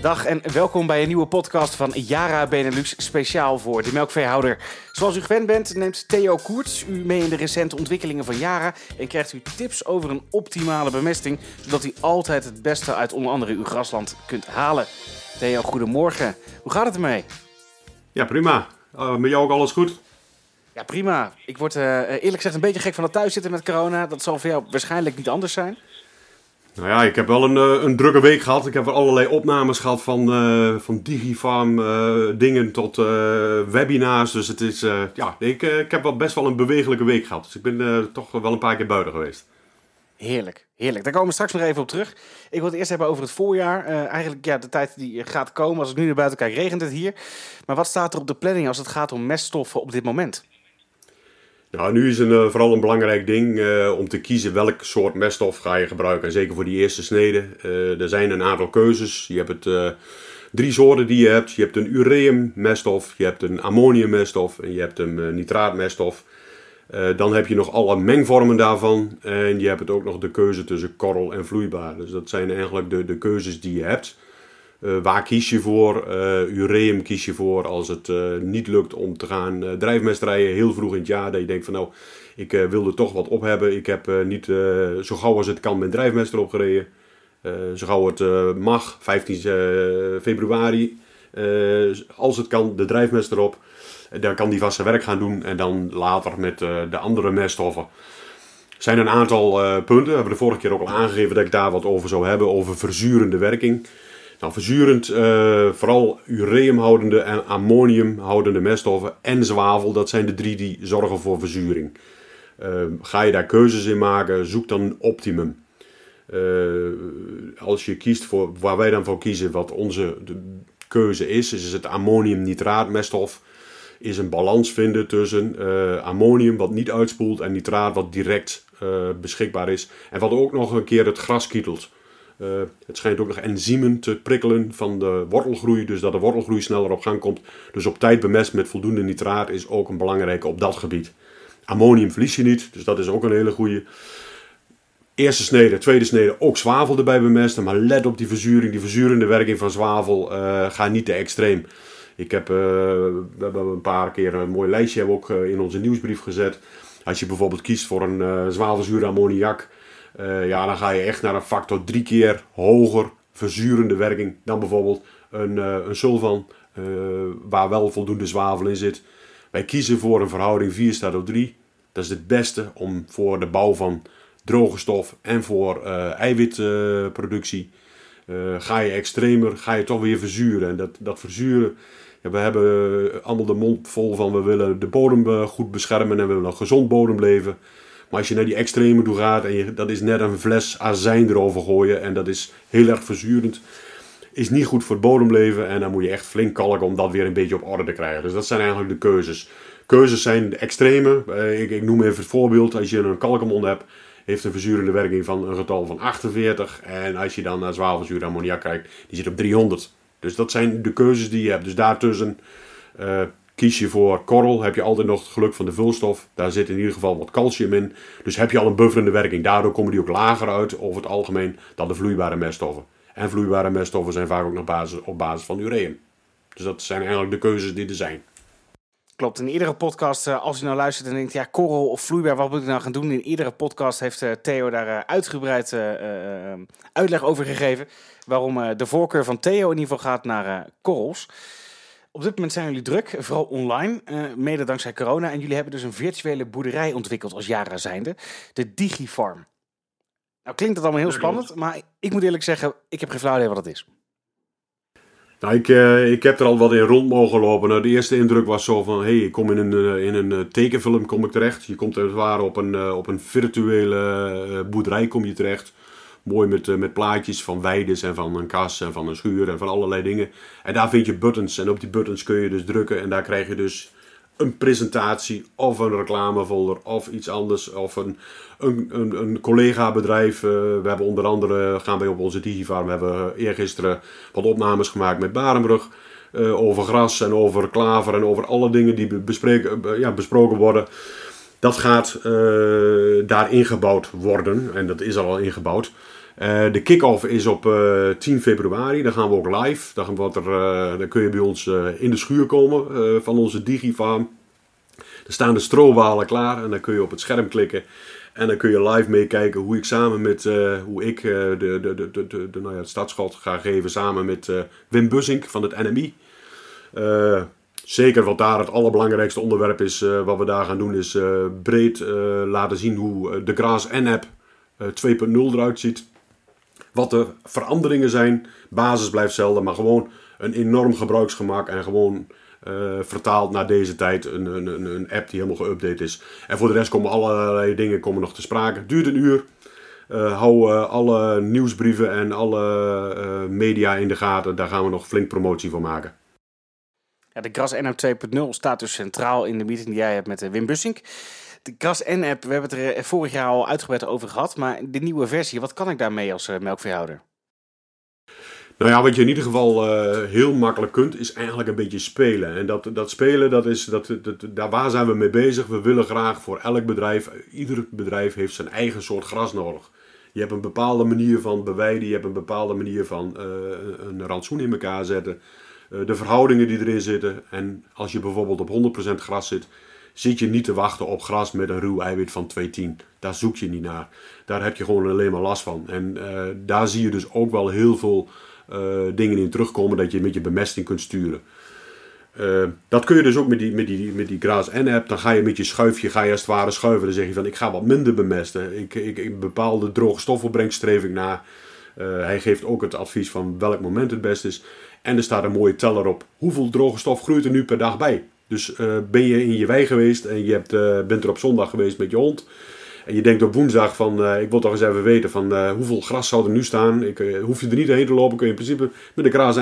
Dag en welkom bij een nieuwe podcast van Yara Benelux, speciaal voor de melkveehouder. Zoals u gewend bent, neemt Theo Koerts u mee in de recente ontwikkelingen van Yara en krijgt u tips over een optimale bemesting, zodat u altijd het beste uit onder andere uw grasland kunt halen. Theo, goedemorgen. Hoe gaat het ermee? Ja, prima. Uh, met jou ook alles goed? Ja, prima. Ik word uh, eerlijk gezegd een beetje gek van het thuiszitten met corona. Dat zal voor jou waarschijnlijk niet anders zijn. Nou ja, ik heb wel een, eh, een drukke week gehad. Ik heb er allerlei opnames gehad van, uh, van Digifarm uh, dingen tot webinars. Dus het is, ja, ik, ik heb wel best wel een bewegelijke week gehad. Dus ik ben toch wel een paar keer buiten geweest. Heerlijk, heerlijk. Daar komen we straks nog even op terug. Ik wil het eerst hebben over het voorjaar. eigenlijk ja, de tijd die gaat komen. Als ik nu naar buiten kijk, regent het hier. Maar wat staat er op de planning als het gaat om meststoffen op dit moment? Nou, nu is een, uh, vooral een belangrijk ding uh, om te kiezen welk soort meststof ga je gebruiken. En zeker voor die eerste snede. Uh, er zijn een aantal keuzes. Je hebt het, drie soorten die je hebt. Je hebt een ureum meststof, je hebt een ammonium meststof en je hebt een nitraatmeststof. dan heb je nog alle mengvormen daarvan. En je hebt het ook nog de keuze tussen korrel en vloeibaar. Dus dat zijn eigenlijk de, de keuzes die je hebt. Uh, waar kies je voor? Uh, ureum kies je voor als het uh, niet lukt om te gaan drijfmest rijden heel vroeg in het jaar. Dat je denkt van nou, ik wil er toch wat op hebben. Ik heb niet zo gauw als het kan mijn drijfmest erop gereden. zo gauw het mag, 15 februari. als het kan, de drijfmest erop. Dan kan die vast zijn werk gaan doen. En dan later met de andere meststoffen. Er zijn een aantal punten. We hebben de vorige keer ook al aangegeven dat ik daar wat over zou hebben. Over verzurende werking. Nou, verzurend, uh, vooral ureumhoudende en ammoniumhoudende meststoffen en zwavel, dat zijn de drie die zorgen voor verzuring. Uh, ga je daar keuzes in maken, zoek dan een optimum. Uh, als je kiest voor, waar wij dan voor kiezen, wat onze de keuze is, is het ammoniumnitraatmeststof. Is een balans vinden tussen ammonium wat niet uitspoelt en nitraat wat direct beschikbaar is. En wat ook nog een keer het gras kietelt. Uh, het schijnt ook nog enzymen te prikkelen van de wortelgroei, dus dat de wortelgroei sneller op gang komt. Dus op tijd bemest met voldoende nitraat is ook een belangrijke op dat gebied. Ammonium verlies je niet, dus dat is ook een hele goede. Eerste snede, tweede snede, ook zwavel erbij bemesten. Maar let op die verzuring, die verzurende werking van zwavel. Uh, ga niet te extreem. Ik heb, uh, we hebben een paar keer een mooi lijstje hebben ook, in onze nieuwsbrief gezet. Als je bijvoorbeeld kiest voor een zwavelzuur ammoniak uh, ja, dan ga je echt naar een factor drie keer hoger verzurende werking dan bijvoorbeeld een, uh, een sulfan, uh, waar wel voldoende zwavel in zit. Wij kiezen voor een verhouding 4 staat op 3. Dat is het beste om voor de bouw van droge stof en voor eiwitproductie. ga je extremer, ga je toch weer verzuren. En dat, dat verzuren, ja, we hebben allemaal de mond vol van we willen de bodem goed beschermen en we willen een gezond bodemleven. Maar als je naar die extreme toe gaat en je, dat is net een fles azijn erover gooien en dat is heel erg verzurend, is niet goed voor het bodemleven en dan moet je echt flink kalken om dat weer een beetje op orde te krijgen. Dus dat zijn eigenlijk de keuzes. Keuzes zijn de extreme. Eh, ik, ik noem even het voorbeeld. Als je een kalkemond hebt, heeft een verzurende werking van een getal van 48. En als je dan naar zwavelzuur ammoniak kijkt, die zit op 300. Dus dat zijn de keuzes die je hebt. Dus daartussen uh, Kies je voor korrel, heb je altijd nog het geluk van de vulstof. Daar zit in ieder geval wat calcium in. Dus heb je al een bufferende werking. Daardoor komen die ook lager uit over het algemeen dan de vloeibare meststoffen. En vloeibare meststoffen zijn vaak ook nog basis, op basis van ureum. Dus dat zijn eigenlijk de keuzes die er zijn. Klopt, in iedere podcast, eh, als je nou luistert en denkt, ja, korrel of vloeibaar, wat moet ik nou gaan doen? In iedere podcast heeft eh, Theo daar eh, uitgebreid uitleg over gegeven. Waarom de voorkeur van Theo in ieder geval gaat naar korrels. Op dit moment zijn jullie druk, vooral online, uh, mede dankzij corona. En jullie hebben dus een virtuele boerderij ontwikkeld als Jara zijnde, de Digifarm. Nou klinkt dat allemaal heel spannend, maar ik moet eerlijk zeggen, ik heb geen flauw idee wat dat is. Nou, ik, uh, ik heb er al wat in rond mogen lopen. Nou, de eerste indruk was zo van, hey, ik kom in een, uh, in een tekenfilm kom ik terecht. Je komt als het ware op een, op een virtuele boerderij kom je terecht. Mooi met, uh, met plaatjes van weides en van een kas en van een schuur en van allerlei dingen. En daar vind je buttons. En op die buttons kun je dus drukken. En daar krijg je dus een presentatie of een reclamefolder of iets anders. Of een, een, een, een collega-bedrijf. Uh, we hebben onder andere, gaan wij op onze Digifarm, we hebben eergisteren wat opnames gemaakt met Barenbrug. Uh, over gras en over klaver en over alle dingen die ja, besproken worden. Dat gaat daar ingebouwd worden. En dat is al ingebouwd. de kick-off is op 10 februari. Dan gaan we ook live. Dan, er, kun je bij ons in de schuur komen van onze Digifarm. Er staan de strobalen klaar en dan kun je op het scherm klikken. En dan kun je live meekijken hoe ik samen met hoe ik de, de, de, de, de, nou ja, het ga geven samen met Wim Bussink van het NMI. Zeker wat daar het allerbelangrijkste onderwerp is, wat we daar gaan doen, is breed laten zien hoe de Graas N-app 2.0 eruit ziet. Wat de veranderingen zijn. Basis blijft hetzelfde, maar gewoon een enorm gebruiksgemak en gewoon vertaald naar deze tijd. Een, een, een, app die helemaal geüpdate is. En voor de rest komen allerlei dingen komen nog te sprake. Duurt een uur. Hou alle nieuwsbrieven en alle media in de gaten. Daar gaan we nog flink promotie voor maken. Ja, de Gras NO 2.0 staat dus centraal in de meeting die jij hebt met Wim Bussink. De Gras N-app, we hebben het er vorig jaar al uitgebreid over gehad. Maar de nieuwe versie, wat kan ik daarmee als melkveehouder? Nou ja, wat je in ieder geval heel makkelijk kunt, is eigenlijk een beetje spelen. En dat, dat spelen, dat is, dat, dat, daar waar zijn we mee bezig? We willen graag voor elk bedrijf, ieder bedrijf heeft zijn eigen soort gras nodig. Je hebt een bepaalde manier van bewijden, je hebt een bepaalde manier van een rantsoen in elkaar zetten. Uh, de verhoudingen die erin zitten. En als je bijvoorbeeld op 100% gras zit, zit je niet te wachten op gras met een ruw eiwit van 2,10. Daar zoek je niet naar. Daar heb je gewoon alleen maar last van. En daar zie je dus ook wel heel veel uh, dingen in terugkomen dat je met je bemesting kunt sturen. Dat kun je dus ook met die, met die, met die Graas N-app. Dan ga je met je schuifje, ga je als het ware schuiven. Dan zeg je van, ik ga wat minder bemesten. Ik, ik, ik bepaalde droge stoffen streef ik naar. Hij geeft ook het advies van welk moment het best is. En er staat een mooie teller op. Hoeveel droge stof groeit er nu per dag bij? Dus ben je in je wei geweest en je hebt, bent er op zondag geweest met je hond en je denkt op woensdag van, uh, ik wil toch eens even weten van hoeveel gras zou er nu staan. Ik, hoef je er niet heen te lopen, kun je in principe met de Graas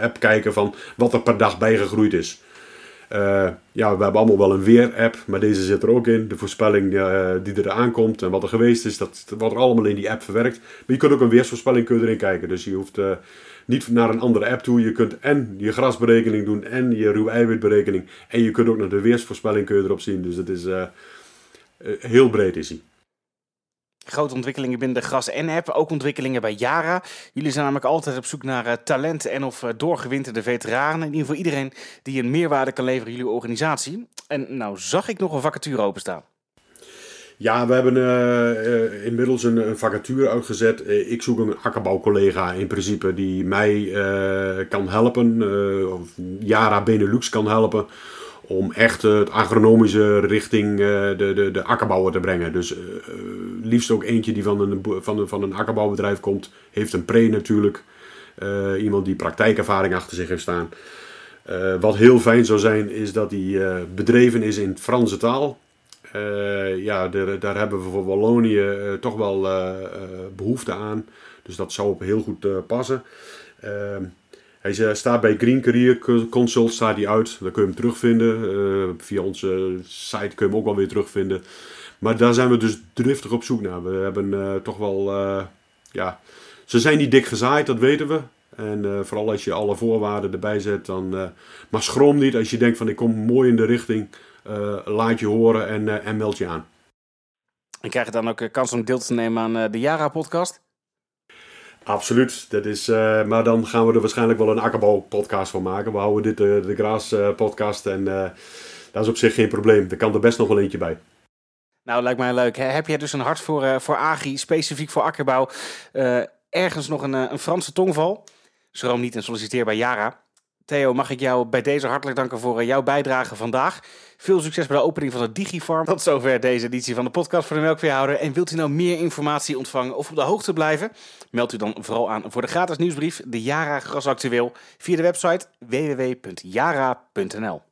app kijken van wat er per dag bijgegroeid is. Ja, we hebben allemaal wel een weer-app, maar deze zit er ook in. De voorspelling die er aankomt en wat er geweest is, dat, wordt er allemaal in die app verwerkt. Maar je kunt ook een weersvoorspelling kun erin kijken. Dus je hoeft niet naar een andere app toe. Je kunt en je grasberekening doen en je ruw eiwitberekening. En je kunt ook naar de weersvoorspelling kun je erop zien. Dus het is heel breed is hij. Grote ontwikkelingen binnen de Gras N-app, ook ontwikkelingen bij Yara. Jullie zijn namelijk altijd op zoek naar uh, talent en of uh, doorgewinterde veteranen. In ieder geval iedereen die een meerwaarde kan leveren in jullie organisatie. En nou zag ik nog een vacature openstaan. Ja, we hebben uh, inmiddels een, een, vacature uitgezet. ik zoek een akkerbouwcollega in principe die mij kan helpen. of Yara Benelux kan helpen om echt het agronomische richting uh, de, de, de akkerbouwer te brengen. Dus uh, liefst ook eentje die van een, van, een, van een akkerbouwbedrijf komt, heeft een pre natuurlijk. Iemand die praktijkervaring achter zich heeft staan. wat heel fijn zou zijn, is dat hij bedreven is in Franse taal. ja, daar, daar hebben we voor Wallonië toch wel behoefte aan. Dus dat zou heel goed passen. Hij staat bij Green Career Consult, staat hij uit. Daar kun je hem terugvinden. Uh, via onze site kun je hem ook wel weer terugvinden. Maar daar zijn we dus driftig op zoek naar. We hebben uh, toch wel, uh, ja, ze zijn niet dik gezaaid, dat weten we. En vooral als je alle voorwaarden erbij zet, dan. maar schroom niet als je denkt van ik kom mooi in de richting. laat je horen en, en meld je aan. En krijg je dan ook kans om deel te nemen aan de Jara-podcast? Absoluut. Dat is, uh, maar dan gaan we er waarschijnlijk wel een akkerbouw-podcast van maken. We houden dit uh, de Graas-podcast en uh, dat is op zich geen probleem. Er kan er best nog wel eentje bij. Nou, lijkt mij leuk. Heb jij dus een hart voor, voor agri, specifiek voor akkerbouw? ergens nog een, een Franse tongval? Schroom niet en solliciteer bij Yara. Theo, mag ik jou bij deze hartelijk danken voor jouw bijdrage vandaag. Veel succes bij de opening van de Digifarm. Tot zover deze editie van de podcast voor de melkveehouder. En wilt u nou meer informatie ontvangen of op de hoogte blijven? Meld u dan vooral aan voor de gratis nieuwsbrief De Jara Gras Actueel via de website www.jara.nl.